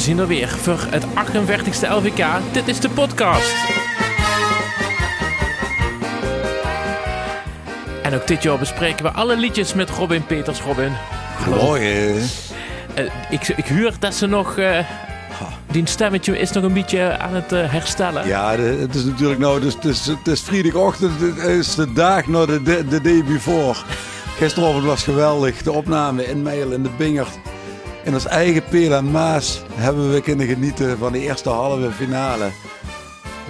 zijn er weer voor het 48ste LVK. Dit is de podcast. En ook dit jaar bespreken we alle liedjes met Robin Peters. Robin, Mooi. eh, ik, ik huur dat ze nog... eh, die stemmetje is nog een beetje aan het eh, herstellen. Ja, de- het is natuurlijk nou, dus, het is, het is vrijdagochtend, het is de dag na de, de, de day before. Gisteravond was geweldig, de opname in Meil in de Bingert. In ons eigen Peel en Maas hebben we kunnen genieten van de eerste halve finale.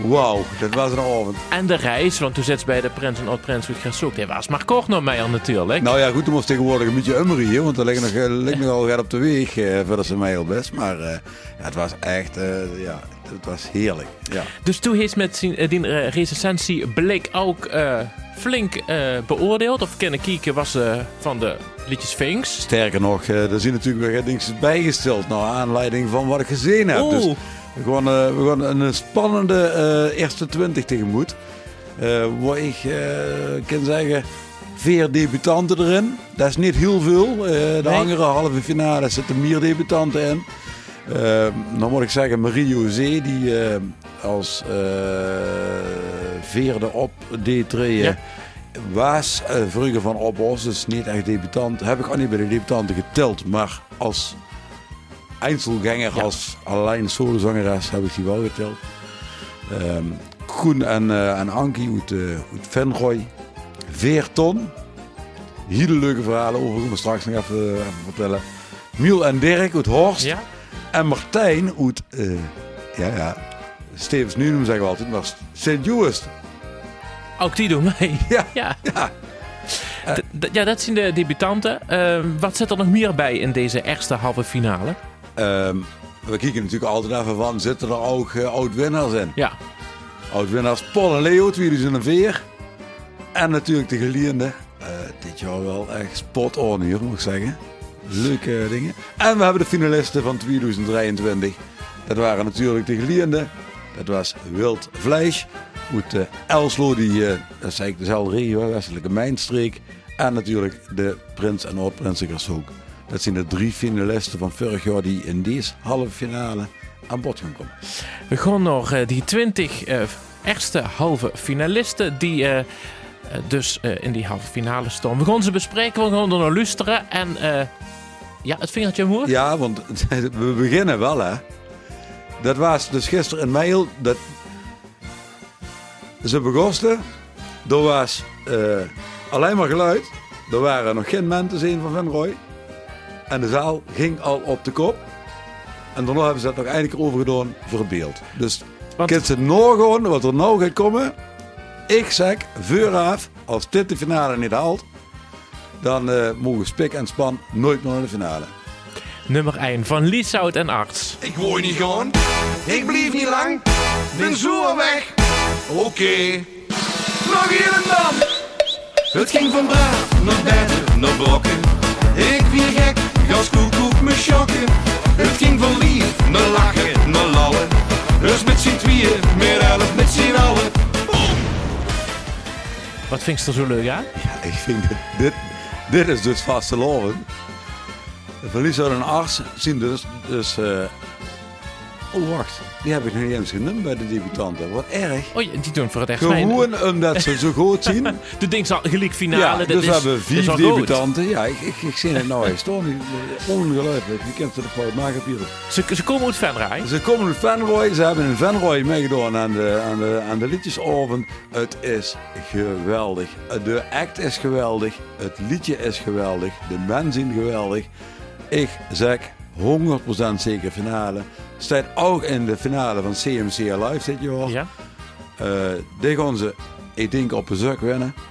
Wauw, dat was een avond. En de reis, want toen zit ze bij de Prins en Oud-Prins goed gezocht. Hij was maar kort nog mee natuurlijk. Nou ja, goed, toen was tegenwoordig een beetje ummerie, want er ligt, nog, er ligt nogal gaat op de weg eh, voordat ze Meil best. Maar eh, ja, het was echt, eh, ja, het was heerlijk. Ja. Dus toen heeft met zijn, eh, die eh, recensie bleek ook eh, flink beoordeeld. Of kennen kieken was van de liedjes Finks. Sterker nog, er zijn natuurlijk weer dingen bijgesteld naar aanleiding van wat ik gezien heb. Dus Oeh. we gaan, eh, we gaan een spannende eerste twintig tegemoet. Waar ik kan zeggen, vier debutanten erin. Dat is niet heel veel. De Nee. andere halve finale zitten meer debutanten in. Eh, dan moet ik zeggen, Marie-José, die eh, als eh, vierde op deed treden, Ja. was eh, vroeger van Opos, dus niet echt debutant. Heb ik ook niet bij de debutanten geteld, maar als Einzelganger, Ja. als alleen solozangeres heb ik die wel geteld. Ehm Koen en, eh, en Ankie uit, eh uit Venrooy. Veerton. Hele leuke verhalen over, we straks nog even, even vertellen. Miel en Dirk uit Horst. Ja? En Martijn uit, eh, ja ja, Stevens nu noemen zeggen we altijd, maar St. Joost. Ook die doen mee. Ja, Ja, ja. Dat zijn de debutanten. Eh, wat zit er nog meer bij in deze eerste halve finale? Ehm, we kijken natuurlijk altijd even van, zitten er ook eh, oud-winnaars in? Ja, Oud-winnaars Paul en Leo, 2004. En natuurlijk de geleerde. eh, dit jaar wel echt spot on hier, moet ik zeggen. Leuke dingen. En we hebben de finalisten van 2023. Dat waren natuurlijk de geleerde. Dat was Wild Vlees. Uit uh, Elslo, die, eh, dat dezelfde regio, westelijke mijnstreek. En natuurlijk de Prins en Oud-Prinsen ook. Dat zijn de drie finalisten van vorig jaar die in deze halve finale aan bod gaan komen. we gaan nog eh, die 20 eh, eerste halve finalisten die eh, eh, dus eh, in die halve finale staan. We gaan ze bespreken, we gaan er naar luisteren. En eh, ja, het vingertje omhoog. Ja, want we beginnen wel, hè. Dat was dus gisteren in mail. Dat ze begosten. Er was eh, alleen maar geluid. Er waren nog geen mensen zien van Van Roy. En de zaal ging al op de kop. En daarna hebben ze dat nog eindelijk overgedaan voor het beeld. Dus Want- ze nog gewoon wat er nou gaat komen. Ik zeg, vooraf, als dit de finale niet haalt, dan eh, mogen spik en span nooit meer naar de finale. Nummer 1 van Lieshout en Arts. Ik woon niet gewoon. Ik blijf niet lang. Ben zo weg. Oké. Nog hier en dan. Het ging van braaf naar beter naar brokken. Ik weer gek, gas koekoek me schokken. Het ging van lief naar lachen, naar lallen. Dus met z'n tweeën, meer elf met z'n allen. Wat vind je er zo leuk aan? Ja, ik vind dit, dit, dit is dus verlies uit een arts zien dus... dus eh, oh, wacht. Die heb ik nog niet eens genoemd bij de debutanten. Wat erg. Oh, die doen voor het echt mijn. Gewoon omdat ze zo goed zien. De ding zal gelijk finale. Ja, dat dus is, we hebben vier goed. debutanten. Ja, ik, ik, ik zie het nou eens. Ongelooflijk. Je kent ze de fout maken, Pieter. Ze, ze komen uit Venray. Ze komen in Venroy. Ze hebben in Venroy meegedaan aan de, aan, de, aan de liedjesavond. Het is geweldig. De act is geweldig. Het liedje is geweldig. De mensen zijn geweldig. Ik zeg 100% zeker finale. Staat ook in de finale van CMC Live dit jaar. Ja. Eh, die gaan ze, ik denk, op bezoek winnen.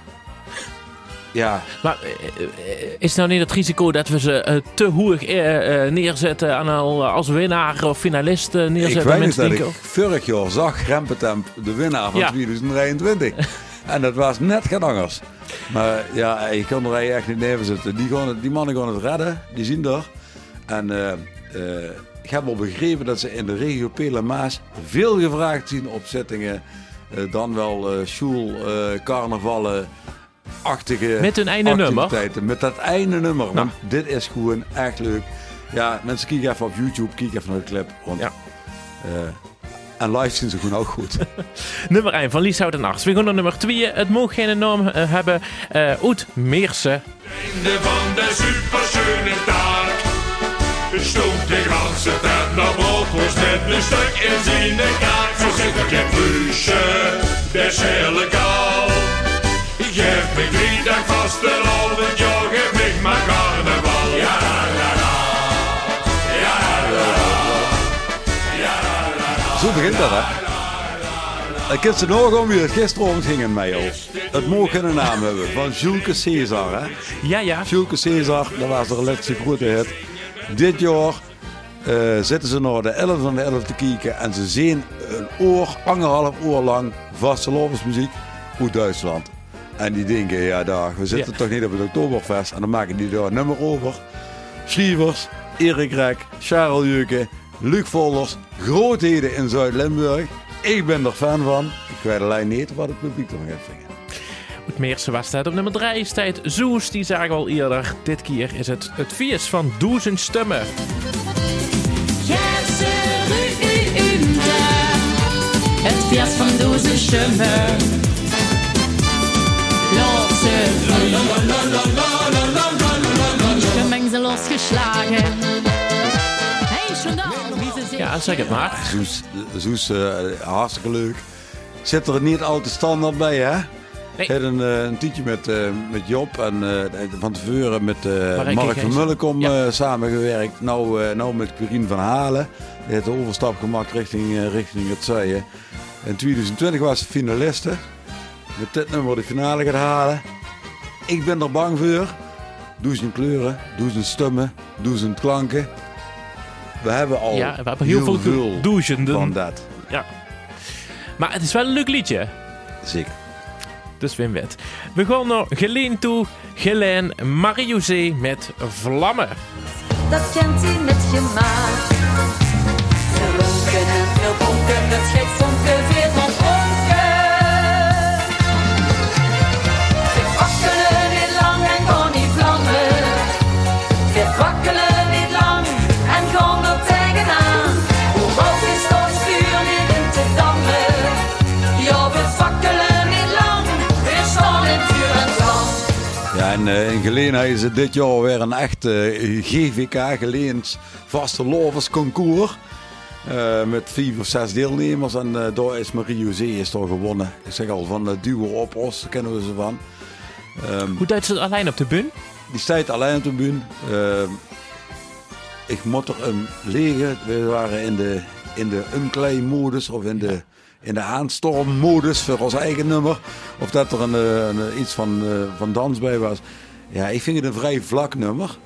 Ja, Maar eh, eh, is nou niet het risico dat we ze te eh, neerzetten aan al, als winnaar of finalist eh, ik neerzetten? weet niet dat ik vorig jaar zag Rempetemp de winnaar van Ja. 2023. en dat was net geen angers. Maar ja, je kan er echt niet neer zitten. Die, gaan het, die mannen gaan het redden, die zien er. En eh, eh, ik heb al begrepen dat ze in de regio Pelen Maas veel gevraagd zien op zittingen. Eh, dan wel eh school, eh, carnavallen, achtige Met hun einde nummer? Met dat einde nummer. Want dit is gewoon echt leuk. Ja, mensen, kijk even op YouTube, kijk even naar de clip. Want, Ja. eh, en live zien ze gewoon ook goed. Nummer 1 van Lieshout en Arts. We gaan naar nummer 2. Het mag geen naam eh, hebben. Oet Meersen. Einde van de superschöne dag. Stond de ganze tijd naar broodworst met een stuk in zijn kaak. Zo zit ik in Brüsche, dat is heel legaal. Geef me drie dag vast de lovend, joh, geef me maar carnaval. Ja, la, la, la. Ja, la, la, la. Zo begint dat, hè? Ik heb ze nog om weer. Gisteravond ging het mij op. Het mogen een naam hebben. Van Jules Caesar, hè? Ja, ja. Jules Caesar, dat was de laatste grote hit. Dit jaar eh, zitten ze naar de 11 van de 11 te kijken en ze zien een oor, anderhalf uur lang vaste muziek uit Duitsland. En die denken, ja dag, we zitten Ja. toch niet op het Oktoberfest. En dan maken die daar een nummer over. Schrievers, Erik Rek, Charles Juke, Luc Volders, grootheden in Zuid-Limburg. Ik ben er fan van. Ik weet alleen niet wat het publiek ervan gaat vinden. Oet Meersen was tijd op nummer 3. Is tijd Zoes, die zagen we al eerder. Dit keer is het het vies van duizend stemmen. Het fias van duizend stemmen. Losgeslagen. Hey, Ja, zeg het maar. Zoes, Zoes eh, hartstikke leuk. Zit er niet altijd standaard bij, hè? Nee. Ik had een, eh, een tientje met, eh, met Job en eh, van tevoren met Mark van Gees. Mullekom Ja. samengewerkt. Nou, nou met Corine van Halen. Die heeft de overstap gemaakt richting, richting het Zuiden. In 2020 was ze finaliste. Met dit nummer de finale gaat halen. Ik ben er bang voor. Duizend kleuren, duizend stemmen, duizend klanken. We hebben al Ja, we hebben heel, veel, van duizenden. dat. Ja. Maar het is wel een leuk liedje. Zeker. Dus Wim wet. We gaan naar Geleen toe. Geleen Marie-José met Vlammen. dat kent hij met gemaakt. Geronken en veel bonken, het gek en eh, in Geleen is het dit jaar weer een echt eh, GVK Geleens vaste loversconcours. Eh, met vier of zes deelnemers. En daar is Marie-José is gewonnen. Ik zeg al, van de duo op Os, daar kennen we ze van. Ehm, Hoe duidt ze alleen op de bun? die staat alleen op de bühne. Ehm, ik moet er hem liggen. We waren in de, in de umklei-modus of in de, in de aanstormmodus voor ons eigen nummer. Of dat er een, eh, een, iets van, eh, van dans bij was. Ja, ik vind het een vrij vlak nummer.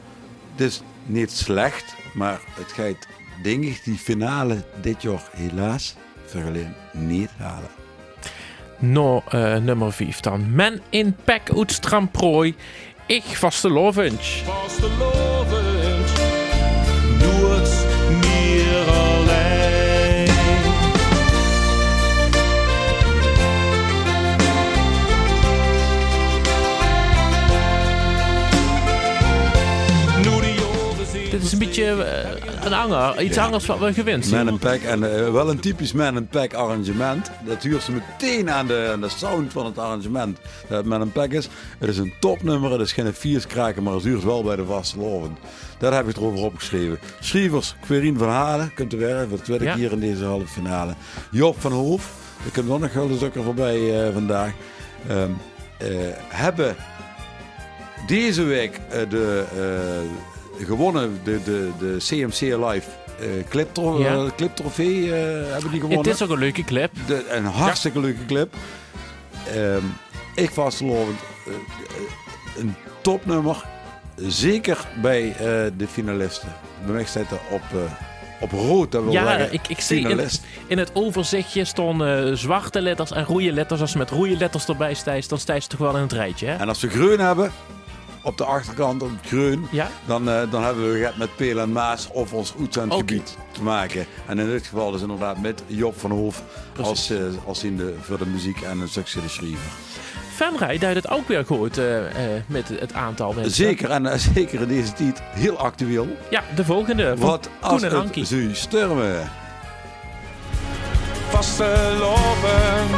Het is niet slecht, maar het gaat, denk ik, die finale dit jaar helaas vergelijken niet halen. Nou, eh, nummer 5 dan. Men in pek uit Stramprooi. Ik vaste lovend. vastelovend, doe is een beetje eh, een anger. Iets anders wat we gewend Man zijn. in Pack en eh, wel een typisch Man in Pack arrangement. Dat huurt ze meteen aan de, aan de sound van het arrangement dat Man in Pack is. Het is een topnummer, het is geen vierskraken, maar het duurt wel bij de vaste loven. Daar heb ik erover opgeschreven. Schrijvers, Querien van Halen, kunt u weer voor de tweede Ja. keer in deze halve finale. Job van Hoof, daar komt nog een stukken voorbij eh, vandaag. Ehm, eh, hebben deze week de, gewonnen de, de, de CMC Live eh clip, Ja. cliptrofee eh, hebben die gewonnen. Het is ook een leuke clip. De, een hartstikke leuke clip. Ehm, ik vastgelovend eh, eh, een topnummer. Zeker bij de finalisten. Bij mij staat er op, op rood. Dat wil Ja, zeggen, ik, ik zie in, het overzichtje stonden zwarte letters en rode letters. Als je met rode letters erbij stijgt, dan stijgt het toch wel in het rijtje. Hè? En als we groen hebben, op de achterkant op het groen, Ja? dan, eh, dan hebben we het met Peel en Maas of ons uitzendgebied te maken. En in dit geval dus inderdaad met Job van Hoof als, eh, als in de, voor de muziek en een stukje de schrijver. Venray deed het ook weer goed eh, eh, met het aantal mensen. Zeker, en zeker in deze tijd heel actueel. Ja, de volgende. Wat als het Ankie. zou stormen. Vastgelopen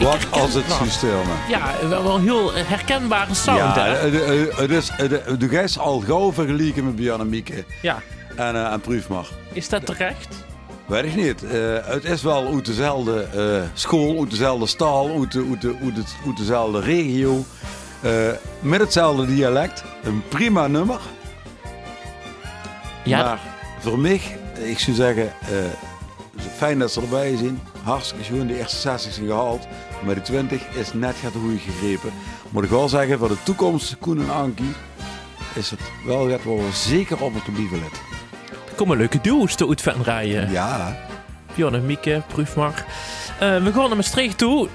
Wat als het zou stormen. Ja, wel, wel heel herkenbare sound, Ja, hè? het, is, de gijs al gauw vergeleken met Bjarne Mieke Ja. en, uh, en Proefmar. Is dat terecht? Weet ik niet. Eh, het is wel uit dezelfde eh, school, uit dezelfde stal, uit, de, uit, de, uit, het- uit dezelfde regio. met hetzelfde dialect. Een prima nummer. Ja, Maar voor mij, ik zou zeggen, fijn dat ze erbij zijn. Hartstikke schoon. De eerste 60 zijn gehaald. Maar de 20 is net gaat de goede gegrepen. Moet ik wel zeggen, voor de toekomst, Koen en Ankie, is het wel waar we zeker op moeten blijven letten. er komen leuke duo's te uit Venray. Ja, Bjorn en Mieke, Proefmar. Eh, we gaan naar Maastricht toe. Eh,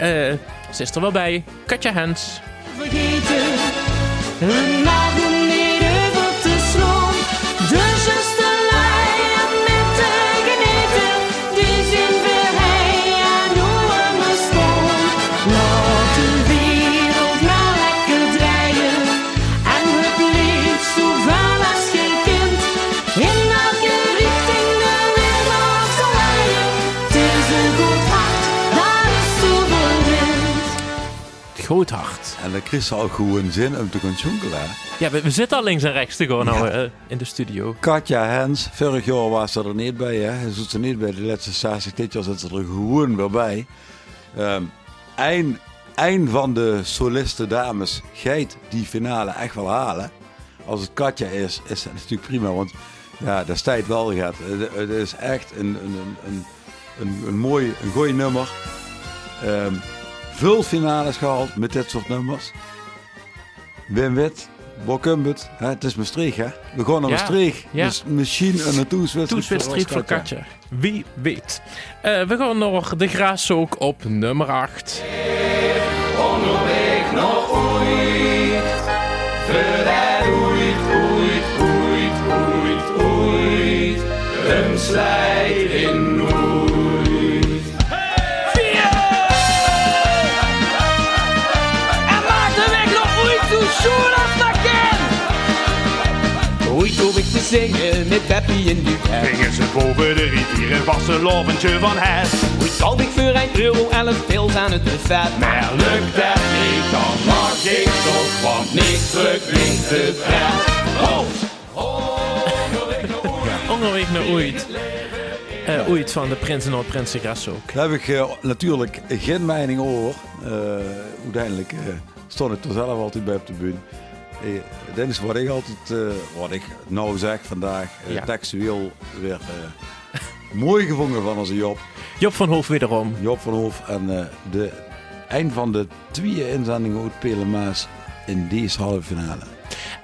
ze is er wel bij. Katja Hens. vergeten. En dan kreeg ze al gewoon zin om te gaan jonkelen. Ja, we, we zitten al links en rechts te gaan nou, eh, in de studio. Katja Hens, vorig jaar was ze er niet bij. Hè? Ze zit er niet bij de laatste 60. Dit jaar zit ze er gewoon weer bij. Ehm een, een van de soliste dames gaat die finale echt wel halen. Als het Katja is, is dat natuurlijk prima. Want ja, dat tijd wel gaat. Het, het is echt een, een, een, een, een, een mooi, een goeie nummer. Ehm veel finales gehaald met dit soort nummers. Wim Wit, Bokumbut, hè, het is Maastricht hè. We gaan naar Ja, Maastricht. ja. Dus misschien een toeswedstrijd voor Katja. Wie weet. Eh, we gaan nog de Graaszook op nummer 8. Onderweg nog ooit. Ooit, ooit, ooit, ooit, ooit. Een zingen met Peppy in Duet. Gingen ze boven de rivier en was een loventje van het. Ooit zal ik voor een euro elf pils aan het buffet. Maar lukt dat niet, dan mag ik toch, want niks verklinkt het pret. Oh, Onderweg naar ooit. Eh, ooit van de Prins en Noord-Prinsen Graaszook. Daar heb ik eh, natuurlijk geen mening over. Eh, uiteindelijk eh, stond ik er zelf altijd bij op de bühne. Eh, dit is wat ik altijd, eh, wat ik nou zeg vandaag, eh, Ja. textueel weer eh, mooi gevonden van onze Job. Job van Hoof wederom. Job van Hoof en eh, de een van de twee inzendingen uit Pele Maas in deze halve finale.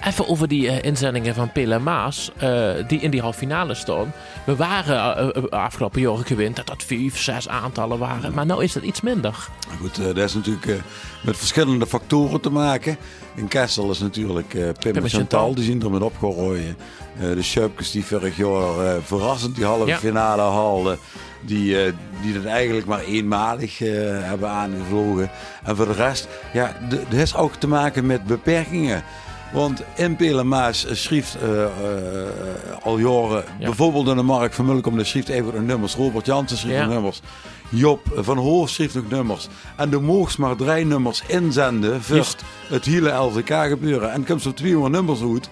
Even over die eh, inzendingen van Pele Maas, eh, die in die halve finale staan. We waren eh, afgelopen jaren gewend dat dat vijf, zes aantallen waren. Maar nu is het iets minder. Goed, dat is natuurlijk met verschillende factoren te maken. In Kessel is natuurlijk eh Pim, Pim en Chantal, die zien er met opgerooien. De Schuipkes die vorig jaar verrassend die halve Ja. finale haalden. Die, die dat eigenlijk maar eenmalig hebben aangevlogen. En voor de rest, ja, dat is ook te maken met beperkingen. Want in Pelemaas schreef eh, eh, al jaren, Ja. bijvoorbeeld in de Mark van Mulkom, schreef even de nummers. Robert Jansen schreef Ja. nummers. Job van Hoof schreef nog nummers. En de moogs maar drie nummers inzenden voor Juist. het hele LVK gebeuren. En komt zo 200 nummers uit.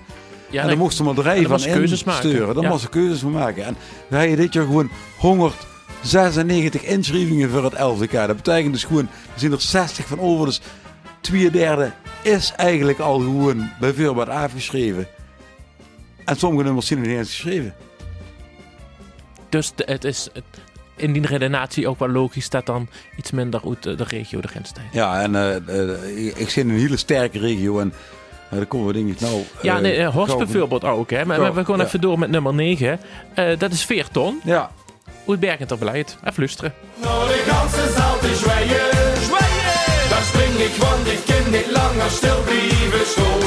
Ja, en dan mochten ze maar drie van insturen. Dan Ja. moesten ze keuzes van maken. En we hebben dit jaar gewoon 196 inschrijvingen voor het LVK. Dat betekent dus gewoon, er zijn er 60 van over. Dus twee derde is eigenlijk al gewoon bij voorbaat afgeschreven. En sommige nummers zijn nog niet eens geschreven. Dus de- het is het- in die redenatie ook wel logisch dat dan iets minder uit de, de regio erin staat. Ja, en eh, eh, ik- ik zit in een hele sterke regio. En eh, daar komen we denk ik nou... Ja, eh, nee, eh, Horst gauw- bijvoorbeeld ook. Hè? Maar, we gaan ja. even door met nummer 9. Eh, dat is 4 ton. Ja, uit Bergen ter Beleid. Even luisteren. Nou, de ganze zaal te zwijgen. Ik, want ik kan niet langer stil blijven staan.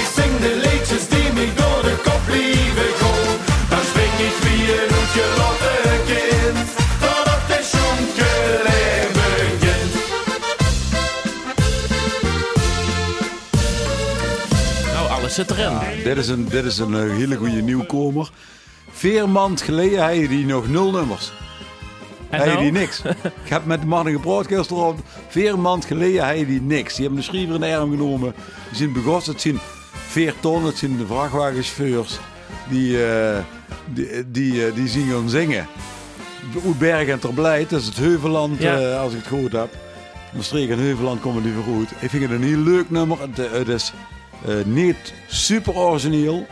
Ik zing de liedjes die me door de kop blijven gaan. Dan spring ik wie een uitgelotte kind. Totdat de begint. Nou, alles zit erin. Dit is een, dit is een eh, hele goede nieuwkomer. Vier maand geleden had je die nog nul nummers. En Had je nou? die niks. Ik heb met de mannen gepraat gisteravond. Vier maand geleden had die niks. Die hebben de schrijver in de arm genomen. Die zijn begost. Het zijn vier ton. Het zijn de vrachtwagenchauffeurs. Die, eh, die, die, eh, die zien gaan zingen. Uit Bergen en Terblijt. Dat is het Heuvelland, Ja. eh, als ik het goed heb. Maastricht en Heuvelland komen die vooruit. Ik vind het een heel leuk nummer. Het, het is niet super origineel.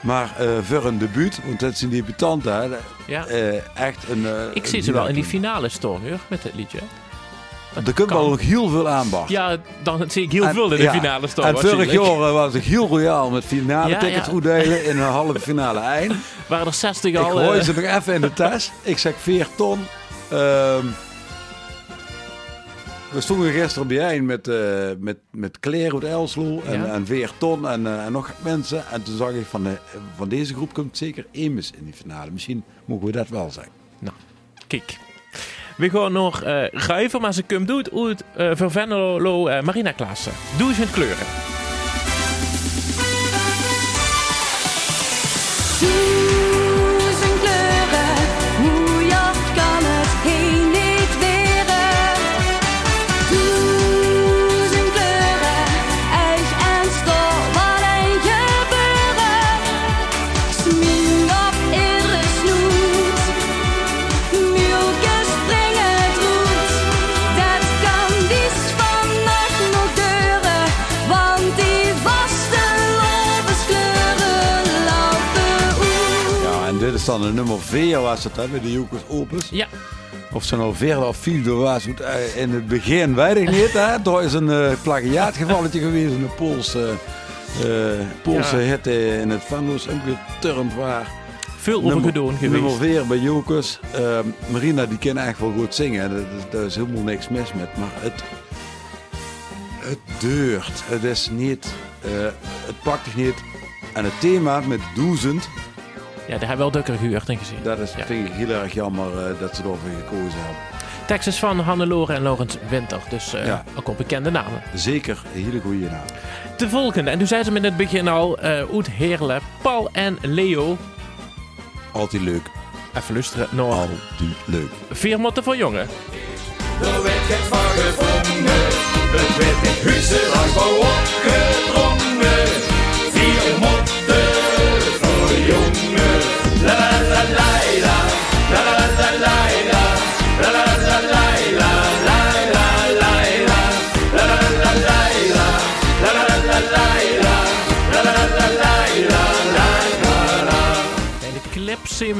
Maar eh, voor een debuut, want dat zijn debutanten, hè, Ja. echt een. eh, Ik zie ze wel in die finale hoor, met het liedje. Er komt wel nog heel veel aanbod. Ja, dan zie ik heel En- veel in de ja, finale staan. En vorig jaar was ik heel royaal met finale Ja, tickets ja. in een halve finale eind. Waren er 60 Ik al. gooi eh, ze nog even in de tas. Ik zeg 4 ton. Ehm, we stonden gisteren bijeen met, eh met, met Claire uit Elslo en, Ja. en 4 ton en, eh, en nog mensen. En toen zag ik van, de, van deze groep komt zeker Emus in die finale. Misschien mogen we dat wel zeggen. Kijk. We gaan nog eh ruiven, maar ze komt doet uit uh, voor Venlo eh, Marina Klaassen. Duizend kleuren. Duizend kleuren, hoe jacht kan het heen niet weren? Duizend kleuren, eich en stof, wat een gebeuren. Ja, en dit is dan de nummer 4 was het hè, bij de Jokers Opus. Ja, Of ze nou verder of viel was, eh, in het begin weet ik niet. Hè. Er is een eh plagiaatgevalletje geweest, een Poolse, eh Poolse Ja. hit in het Venlo's omgeturnd waar. veel over gedaan geweest. Nummer 4 bij Jokers. Eh, Marina die kan echt wel goed zingen. Daar is- Daar helemaal niks mis met. Maar het, het deurt. Het is niet, het pakt niet. En het thema met duizend, Ja, daar hebben we wel dukker gehuurd en gezien. dat is, Ja. vind ik heel erg jammer eh, dat ze ervoor gekozen hebben. Is van Hannelore en Laurens Winter. Dus eh, Ja. ook op bekende namen. Zeker een hele goede naam. De volgende, en toen zei ze me in het begin al, eh uit Heerlen, Paul en Leo. Altijd leuk. Even luisteren naar Altijd leuk. Vier Motten voor Jongen. Er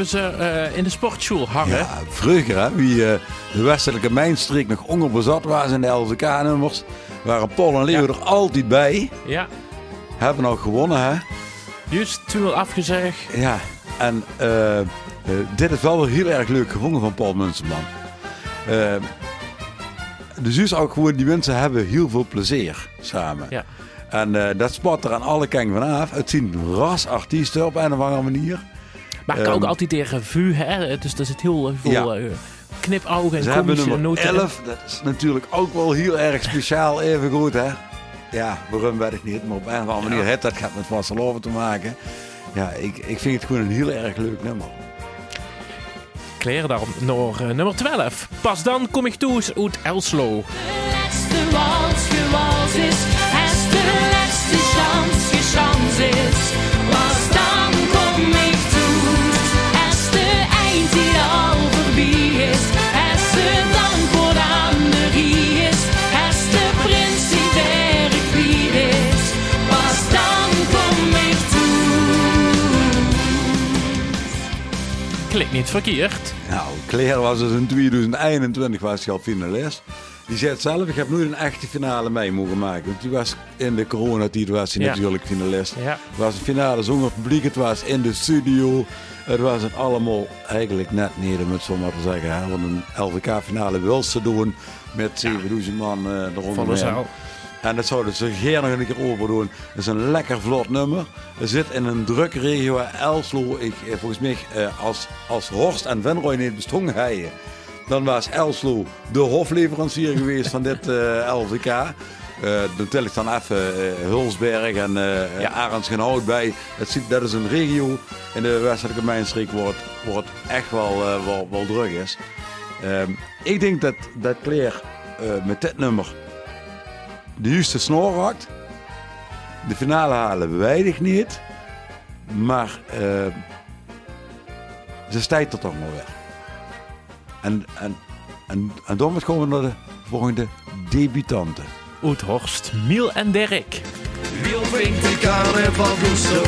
ze eh, in de sportschool hangen. Ja, vroeger, hè, wie eh, de westelijke mijnstreek nog ongerbezat was in de LVK-nummers, waren Paul en Leo Ja. er altijd bij. Ja, Hebben nog gewonnen, hè? juist, 2 afgezegd. Ja, en eh, eh, dit is wel weer heel erg leuk gevonden van Paul Munsterman. Eh dus is ook gewoon, die mensen hebben heel veel plezier samen. Ja. En eh, dat spot er aan alle kanten vanaf. Het zien rasartiesten op een of andere manier. Maar ik kan ook Ehm, altijd tegen revue, hè. Dus er zit heel veel Ja. eh, knipogen en Ze hebben komische nummer noten. in. 11. Dat is natuurlijk ook wel heel erg speciaal, even goed hè. Ja, waarom weet ik niet, maar op een of andere manier heeft dat gaat met Vasteloven te maken. Ja, ik, ik vind het gewoon een heel erg leuk nummer. Kleren dan naar eh, nummer 12. Pas dan kom ik toe uit Elslo. De laatste wals gewals is, als de laatste chance is. Klinkt niet verkeerd. Nou, Claire was dus in 2021 was hij al finalist. Die zei het zelf, ik heb nooit een echte finale mee mogen maken. Want die was in de coronatijd was hij Ja. natuurlijk finalist. Ja. Het was een finale zonder publiek, het was in de studio. Het was het allemaal eigenlijk net niet, om het zo maar te zeggen. Hè? Want een LVK-finale wil ze doen met 7000 man eh eronder. Volle zaal. En dat zouden ze geen nog een keer over doen. Het is een lekker vlot nummer. We zitten in een drukke regio. Elslo, ik, eh, volgens mij, eh, als, als Horst en Venrooy niet bestonden hadden, dan was Elslo de hofleverancier geweest van dit eh LVK. Dan tel ik dan even eh, Hulsberg en eh Ja. Arendsgenhout bij. Dat, ziet, dat is een regio in de westelijke mijnstreek waar het, waar het echt wel, wel, wel druk is. Ehm, ik denk dat, dat Claire eh, met dit nummer de juiste snor raakt. De finale halen weinig niet. Maar eh, ze stijgt er toch maar weer. En, en, en, en dan komen we naar de volgende debutante. Oethorst, Miel en Dirk. Wiel drinkt de carnaval gusto.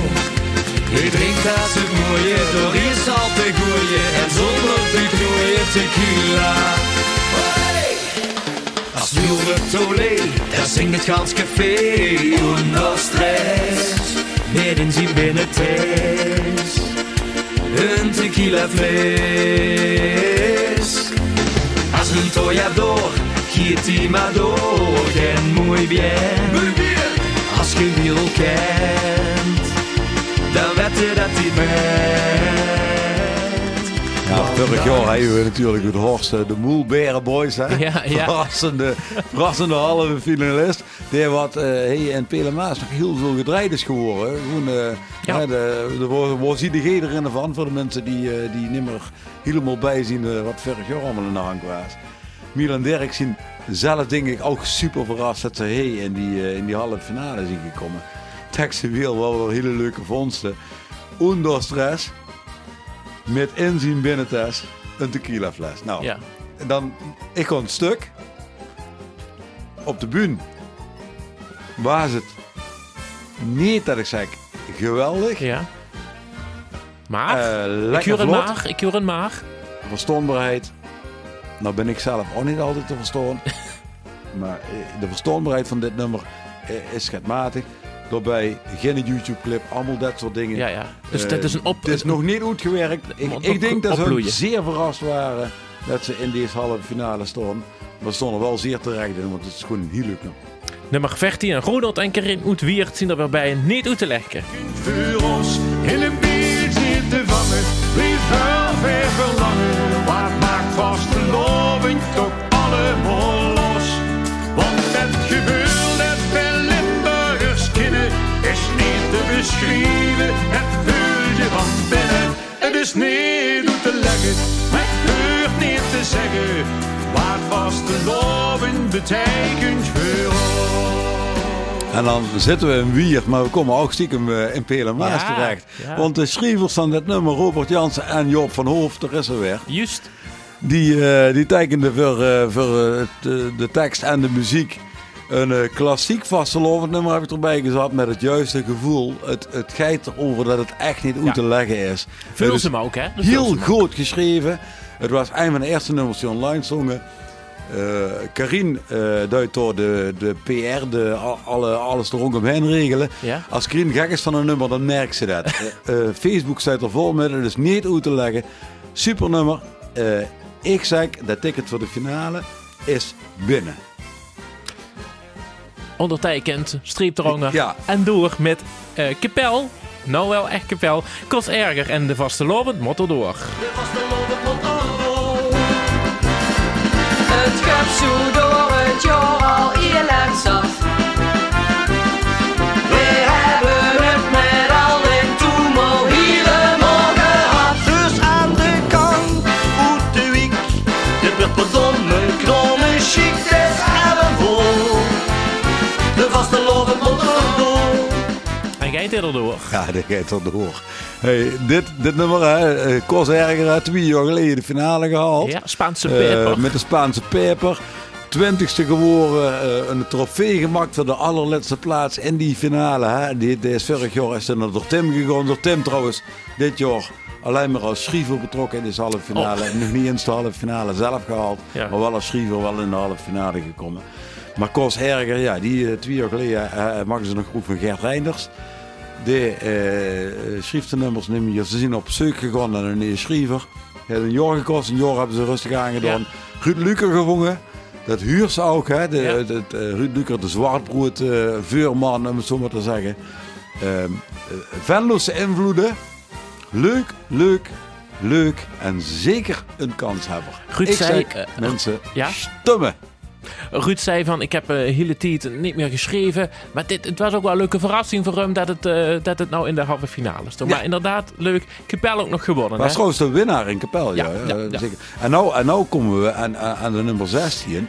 Hij drinkt als het mooie, door is altijd goeie. En zonder te groeien tequila. Als de tollé, daar zingt het gans café. Uno stress, midden zien binnen thuis. Een tequila fles. Als een toya door, giet die maar door. En muy bien. Als je wiel kent, dan weet je dat hij bent. Vorig jaar hebben we natuurlijk het Horst eh, de Moelberen Boys. Hè? Ja, ja. Verrassende, verrassende halve finalist. Die wat eh hey, in Pelemaas nog heel veel gedraaid is geworden. Gewoon, eh, Ja. de, de, waar zie je erin van voor de mensen die, eh, die niet meer helemaal bijzien eh, wat vorig jaar allemaal in de hand was. Milan Dirk zien zelf denk ik ook super verrast dat ze hey, in, die, in die halve finale zijn gekomen. Textueel wel wel hele leuke vondsten. Onder stress met inzien binnen thuis een tequila fles. Nou, Ja. dan, ik kon het stuk. Op de bühne was het niet dat ik zeg geweldig. Ja. Maar, Eh, ik huur een maag, ik huur een maag. Verstoonbaarheid. Nou ben ik zelf ook niet altijd te verstaan. maar eh, de verstoonbaarheid van dit nummer eh, is schatmatig. Daarbij geen YouTube-clip, allemaal dat soort dingen. Ja, ja. Dus Eh, dat is een op... Het is nog niet uitgewerkt. Ik, Moet ik nog denk dat ze opbloeien. zeer verrast waren dat ze in deze halve finale stonden. Maar ze stonden wel zeer terecht in, want het is gewoon een heel leuk nummer. Nummer 14, Ronald en Karin Oetwiert zien er weer bij niet uit te leggen. Voor ons in een biertje te vangen, lief wel ver verlangen. Wat maakt vast loving toch beschrijven. Het vul je van binnen, het is niet uit te leggen, het hoort niet te zeggen. Wat vast de loving betekent voor ons. En dan zitten we in Wier, maar we komen ook stiekem eh, in Pelemaas Ja, terecht. ja. Want de schrijvers van dit nummer, Robert Jansen en Job van Hoofd, er is er weer. Juist. Die, eh, die tekenden voor, eh, voor het, eh, de tekst en de muziek. Een eh, klassiek vastelovend nummer heb ik erbij gezet met het juiste gevoel. Het, het gaat erover dat het echt niet uit Ja. te leggen is. Vul is ze hem ook, hè? Dus Heel ook. goed geschreven. Het was een van de eerste nummers die online zongen. Eh Karin eh duidt door de, de PR, de, al- alle, alles er rondomheen regelen. Ja. Als Karin gek is van een nummer, dan merkt ze dat. Facebook staat er vol met, het is niet uit te leggen. Super nummer. Ik zeg, dat ticket voor de finale is binnen. Ondertekend, streepdronger. Ja. En door met eh Kapel. Nou wel echt Kapel. Kost erger en de vaste lovend motto door. Het gaat zo door het jaar al heel lang zat. De loven moet erdoor. En jij dit erdoor. Ja, dat gaat er door. Hey, dit, dit nummer, hè, eh, Kost erger, had twee jaar geleden de finale gehaald. Ja, Spaanse Eh, peper. met de Spaanse peper. Twintigste geworden, eh, een trofee gemaakt voor de allerlaatste plaats in die finale. Hè. Die, die is vorig jaar is er door Tim gegaan. Door Tim trouwens, dit jaar alleen maar als schrijver betrokken in deze halve finale. Nog niet in de halve finale zelf gehaald, Ja. maar wel als schrijver wel in de halve finale gekomen. Maar Koos Herger, ja, die eh, twee jaar geleden uh, maken ze nog goed van Gert Reinders. De uh, schreef de nummers niet meer. Ze zijn op zoek gegaan naar een nieuwe schrijver. Het een jaar gekost, een jaar hebben ze rustig aangedaan. Ruud Luker gevonden. Dat huurt ze ook, hè? De, Ja. eh, Ruud Luker, de zwartbrood, eh vuurman, om het zo maar te zeggen. Ehm eh, Venlose invloeden. Leuk, leuk, leuk en zeker een kanshebber. Ruud Ik zei, zeg, mensen, ja? stemmen. Ruud zei van, ik heb eh hele tijd niet meer geschreven. Maar dit, het was ook wel een leuke verrassing voor hem dat het, eh, dat het nou in de halve finale stond. Ja. Maar inderdaad, leuk. Capel ook nog gewonnen. Maar trouwens de winnaar in Capel, ja. Ja, ja, eh, ja. zeker. En, nou, en nou komen we aan, aan de nummer 16.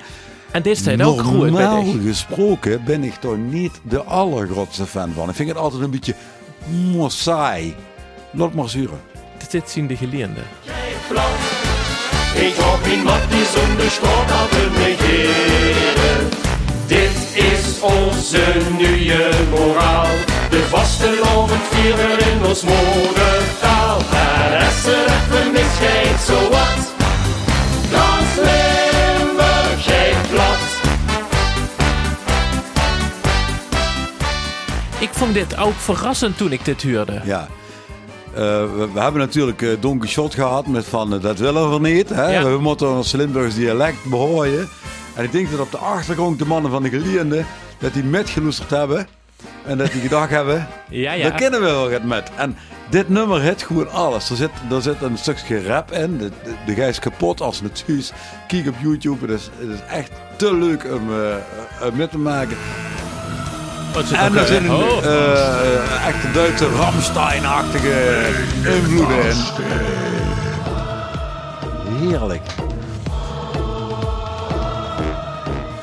En dit tijd ook goed Normaal gesproken ben ik toch niet de allergrootste fan van. Ik vind het altijd een beetje saai. Laat maar zuren. Dit zien de geleerden. Ik hab in Matti zonder sport altijd negeren. Dit is onze nieuwe moraal. De vaste lovend vieren in ons moedertaal. En als er even misgeet, zo wat. Dan Limburg geeft plat. Ik vond dit ook verrassend toen ik dit hoorde. Ja. Eh, we, we hebben natuurlijk eh Don Quixote gehad met van eh, dat willen we niet. Hè? Ja. We moeten ons Limburgs dialect behouden. En ik denk dat op de achtergrond de mannen van de geleerden dat die metgeloesterd hebben. En dat die gedacht hebben, Ja, ja. daar kennen we wel het met. En dit nummer hit gewoon alles. Er zit, er zit een stukje rap in. De, de, de guy is kapot als het thuis. Kijk op YouTube. Het is, het is echt te leuk om, om mee te maken. En er eh, zitten oh. eh, echte Duitse Ramstein-achtige invloeden in. Heerlijk.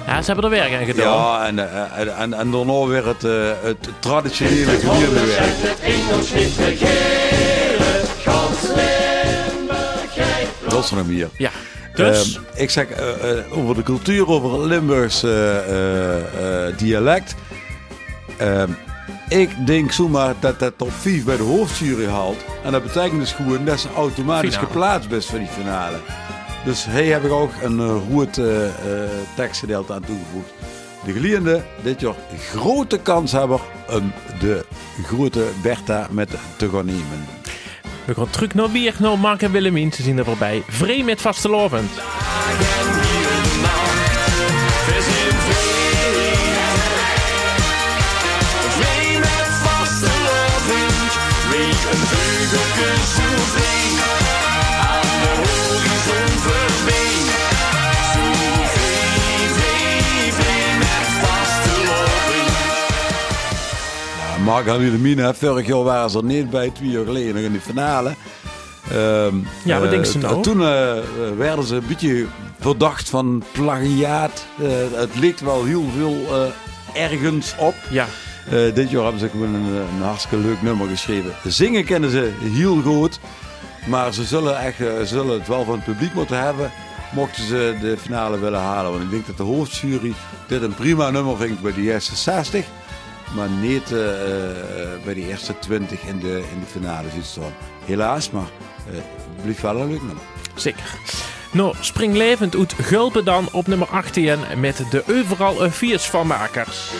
Ja, ze hebben er werk aan gedaan. Ja, en, eh, en, en, en daarna weer het, eh, het traditionele geleerde werk. Dat is er nog meer. Ja. Dus, Ehm, ik zeg over de cultuur, over het Limburgs eh, eh, eh, dialect. Ehm, ik denk zomaar dat dat top 5 bij de hoofdjury haalt. En dat betekent dus gewoon dat ze automatisch Finale. geplaatst is voor die finale. Dus hij heb ik ook een uh, goed eh, eh, tekstgedeelte aan toegevoegd. De geleerde dit jaar grote kans hebben om de grote Bertha met te gaan nemen. we gaan terug naar weer naar Mark en Willemien. Ze zien er voorbij. Vreemd met vastelovend. Mark en Wilhelmine, hè, vorig jaar waren ze er niet bij, twee jaar geleden nog in de finale. Ehm, Ja, wat eh, denken ze nou? Toen eh, werden ze een beetje verdacht van plagiaat. Eh, het leek wel heel veel eh, ergens op. Ja. Eh, dit jaar hebben ze gewoon een, een hartstikke leuk nummer geschreven. Zingen kennen ze heel goed. Maar ze zullen, echt, eh, zullen het wel van het publiek moeten hebben. Mochten ze de finale willen halen. Want ik denk dat de hoofdjury dit een prima nummer vindt bij de eerste 60. Maar niet eh, eh, bij de eerste 20 in de, in de finale staan. Helaas, maar eh, het blijft wel een leuk nummer. Zeker. Nou, springlevend uit Gulpen dan op nummer 18 met de overal een viers van makers.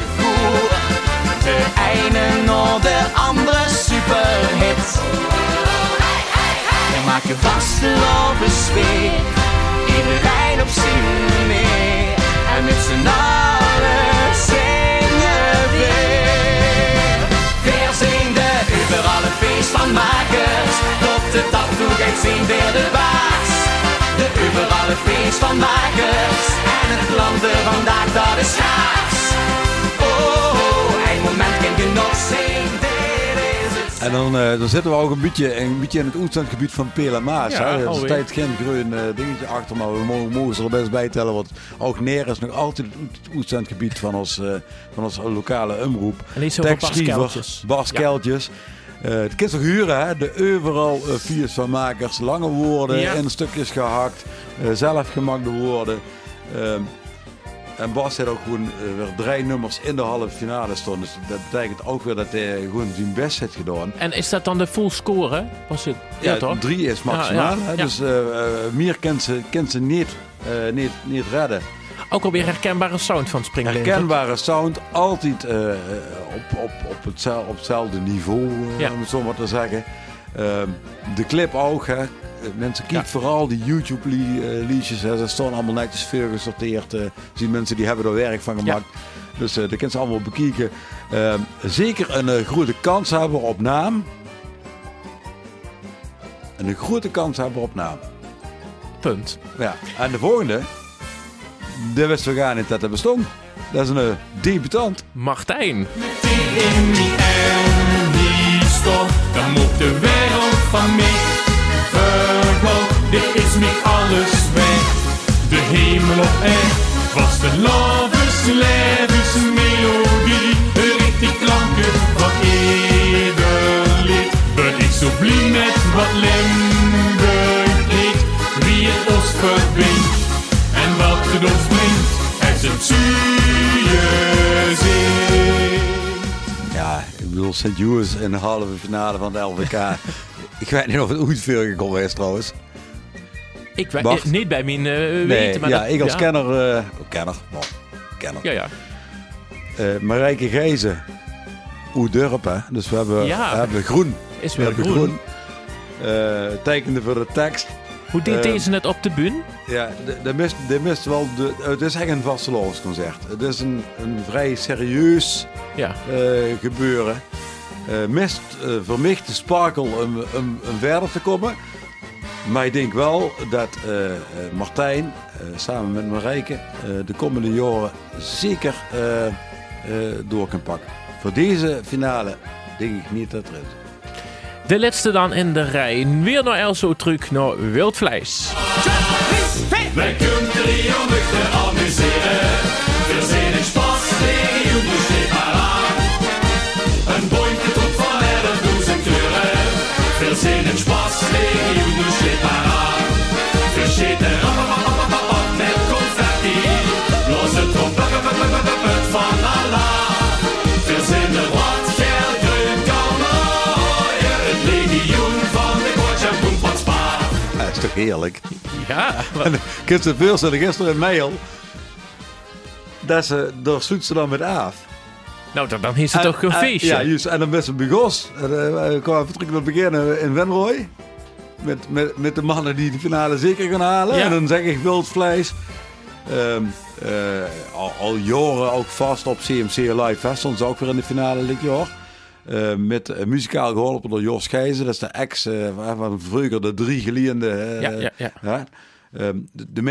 Ene naar de andere superhit. We maken vaste in de rij op mee. En met z'n allen zingen weer. Weer zijn de overal een feest van makers. Op de tattoo gaat zien weer de baas. De overal een feest van makers. En het land vandaag dat is gaas. En dan, eh, dan zitten we ook een beetje, een beetje in het oetstandgebied van Pela Maas. Ja, hè. Er is tijd geen groen eh, dingetje achter, maar we mogen, mogen ze er best bij tellen. Want ook Neer is nog altijd het oetstandgebied van ons, eh, van ons lokale omroep. En over Tekstschrijver, Baskeltjes. Ja. Eh, het kind toch huren, hè? de overal viers van makers. Lange woorden, Ja. in stukjes gehakt, eh zelfgemaakte woorden. En Bas had ook gewoon eh, weer drie nummers in de halve finale stonden. Dus dat betekent ook weer dat hij gewoon zijn best heeft gedaan. En is dat dan de full score? Was het? Ja, Ja, toch? drie is maximaal. Ja. Dus eh, eh, meer kan ze, kan ze niet, eh, niet, niet redden. Ook alweer herkenbare sound van Springleven. Herkenbare sound, altijd eh, eh, op, op, op, op hetzelfde niveau, eh, om het zo maar te zeggen. Ehm, de clip ook, hè. Eh, Mensen kijken Ja. vooral die YouTube-liedjes. Ze staan allemaal netjes veel gesorteerd. eh zien mensen die hebben er werk van gemaakt. Dus eh dat kunnen ze allemaal bekijken. Ehm, zeker een eh, grote kans hebben op naam. En een grote kans hebben op naam. Punt. Ja, en de volgende, daar wisten we gar niet dat er bestond. Dat is een eh, debutant. Martijn. in die en die stof, dan moet de wereld van mij vergaan. Mij alles weg. De hemel op aarde was de lovers levensmelodie. Richt die klanken van ieder lied. Ben ik zo blij met wat Limburg liet. Wie het ons verbindt en wat het ons brengt. Het is een zin. Ja, ik bedoel, St. Louis in de halve finale van de LVK. ik weet niet of het ooit veel gekomen is trouwens. Ik weet niet bij mijn eh, Nee, weten, maar ja, dat- ik als ja. kenner, eh, oh, kenner, kenner. Ja, ja. Eh, Marijke Gijzen, Oedurp, hè. Dus we hebben, Ja. we hebben groen. Is We weer hebben groen. Eh, tekende voor de tekst. Hoe deed deze het op de bühne? Ja, de, de mist, de mist wel de, het is echt een vastelovensconcert. Het is een, een vrij serieus Ja. gebeuren. Mist vermicht de sparkle om, om, om verder te komen. Maar ik denk wel dat eh, eh, Martijn eh, samen met Marijke eh, de komende jaren zeker eh, eh, door kan pakken. Voor deze finale denk ik niet dat er is. De laatste dan in de rij. Weer naar Elso terug naar Wildvlees. Wij kunnen te amuseren. Toch heerlijk? Ja, En ik heb ze gisteren een mail. Dat ze, ze dan met af. nou dan, dan is het toch een En- feestje. Ja, juist. En dan best een begos. En, we kwamen terug naar het begin in Wenrooy. Met, met, met de mannen die de finale zeker gaan halen. Ja. En dan zeg ik wildvlees. Ehm eh, al, al jaren ook vast op CMC Live Fest. Ze ook weer in de finale dit jaar. Eh, met eh, muzikaal geholpen door Jos Gijzen. Dat is de ex eh, van vroeger de drie geliende. eh, Ja, ja, ja. Ehm, de, de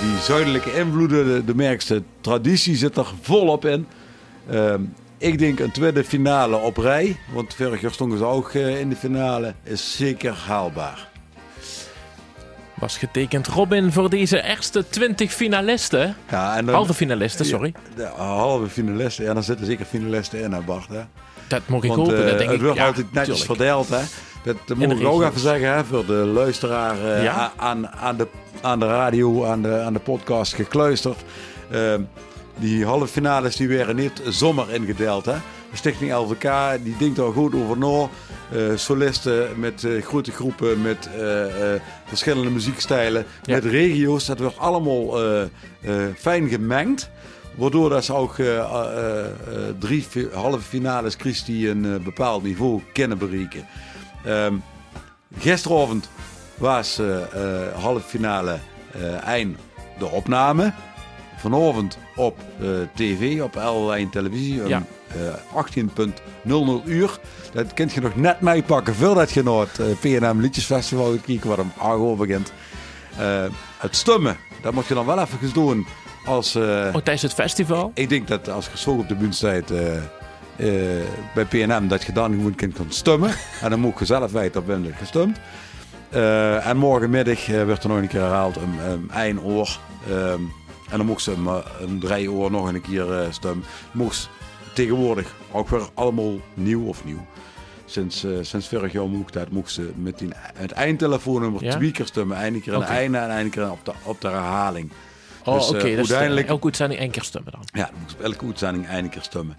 die zuidelijke invloeden, de, de merkste traditie zit er volop in. Ehm, ik denk een tweede finale op rij, want vorig jaar stonden ze ook eh, in de finale, is zeker haalbaar. Was getekend Robin voor deze eerste 20 finalisten. Ja, en dan, Halve finalisten, sorry. De halve finalisten, ja, dan zitten zeker finalisten in, hè Bart. Hè? Dat mag ik hopen. eh, dat denk het wordt ja, altijd netjes verdeeld. Hè? Dat, moet ik ook even zeggen hè, voor de luisteraar eh, aan, aan, de, aan de radio, aan de, aan de podcast gekluisterd. Ehm, die halve finales die werden niet zomaar ingedeeld. Hè? Stichting LVK die denkt daar goed over na. Eh, solisten met eh, grote groepen, met verschillende muziekstijlen, Ja. met regio's. Dat wordt allemaal fijn gemengd. Waardoor dat ze ook eh, drie halve finales Chris die een bepaald niveau kunnen bereiken. Ehm, gisteravond was halve finale eind de opname. Vanavond op tv, op L1 televisie, om Ja. eh 18.00 uur. Dat kunt je nog net meepakken voordat je naar het eh, PNM Liedjesfestival wat om 8 uur begint. Het stemmen, dat moet je dan wel even doen als... eh, Oh, tijdens het festival? ik denk dat als je zo op de bühne staat eh, eh, bij PNM, dat je dan gewoon kunt gaan stemmen. en dan moet je zelf weten op wem en morgenmiddag werd er nog een keer herhaald om één uur. Ehm, en dan mocht ze drie uur nog een keer stemmen. Mocht tegenwoordig ook weer allemaal nieuw of nieuw. Sinds, sinds vorig jaar mocht dat. Mocht ze met die, het eindtelefoonnummer Ja? twee keer stemmen. Eén keer aan Oké. het einde en één keer op de, op de herhaling. Oh, Dus, eh, oké. dat is uiteindelijk- elke uitzending één keer stemmen dan. Ja, dan moest op elke uitzending één keer stemmen.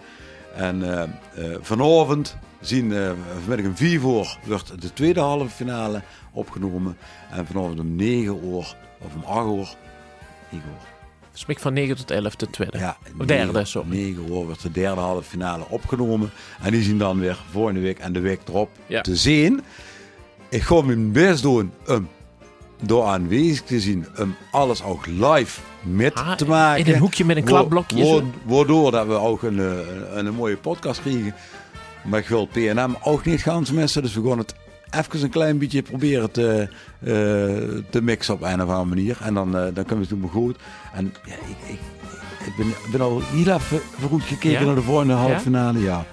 En eh, eh, vanavond zien, eh, vanmiddag om 4 uur wordt de tweede halve finale opgenomen. En vanavond om 9 uur, of om 8 uur, 9 uur. Smik van 9 tot 11 de tweede. Ja, Of derde, sorry. 9 uur wordt de derde halve finale opgenomen. En die zien dan weer volgende week en de week erop Ja. te zien. Ik ga mijn best doen om door aanwezig te zien, om alles ook live met Ah, te maken. in een hoekje met een klapblokje wa- Waardoor dat we ook een, eh, een, een mooie podcast krijgen. Maar ik wil PNM ook niet gaan missen. Dus we gaan het even een klein beetje proberen te, eh, te mixen op een of andere manier. En dan, eh, dan kunnen we het doen goed. En ja, ik, ik, ik, ben, ben al heel even goed gekeken Ja? naar de volgende halve finale. Ja.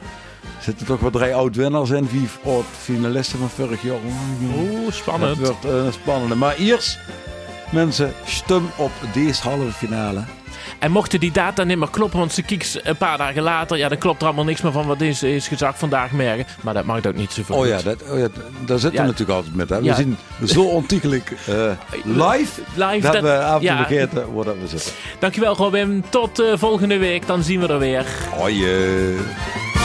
Er zitten toch wel drie oud-winnaars en vier oud-finalisten van vorig jaar. Dat spannend. wordt eh, een spannende. Maar eerst, mensen, stem op deze halve finale. En mochten die data niet meer kloppen, want ze kieks een paar dagen later, ja, dan klopt er allemaal niks meer van wat is, is gezegd vandaag merken. Maar dat maakt ook niet zoveel. Oh ja, dat, oh ja, daar zitten Ja. we natuurlijk altijd met. Hè. We Ja. zien zo ontiegelijk eh, live, Live, dat, dat- we af en toe ja. vergeten waar we zitten. Dankjewel Robin, tot eh, volgende week, dan zien we er weer. Hoi. eh.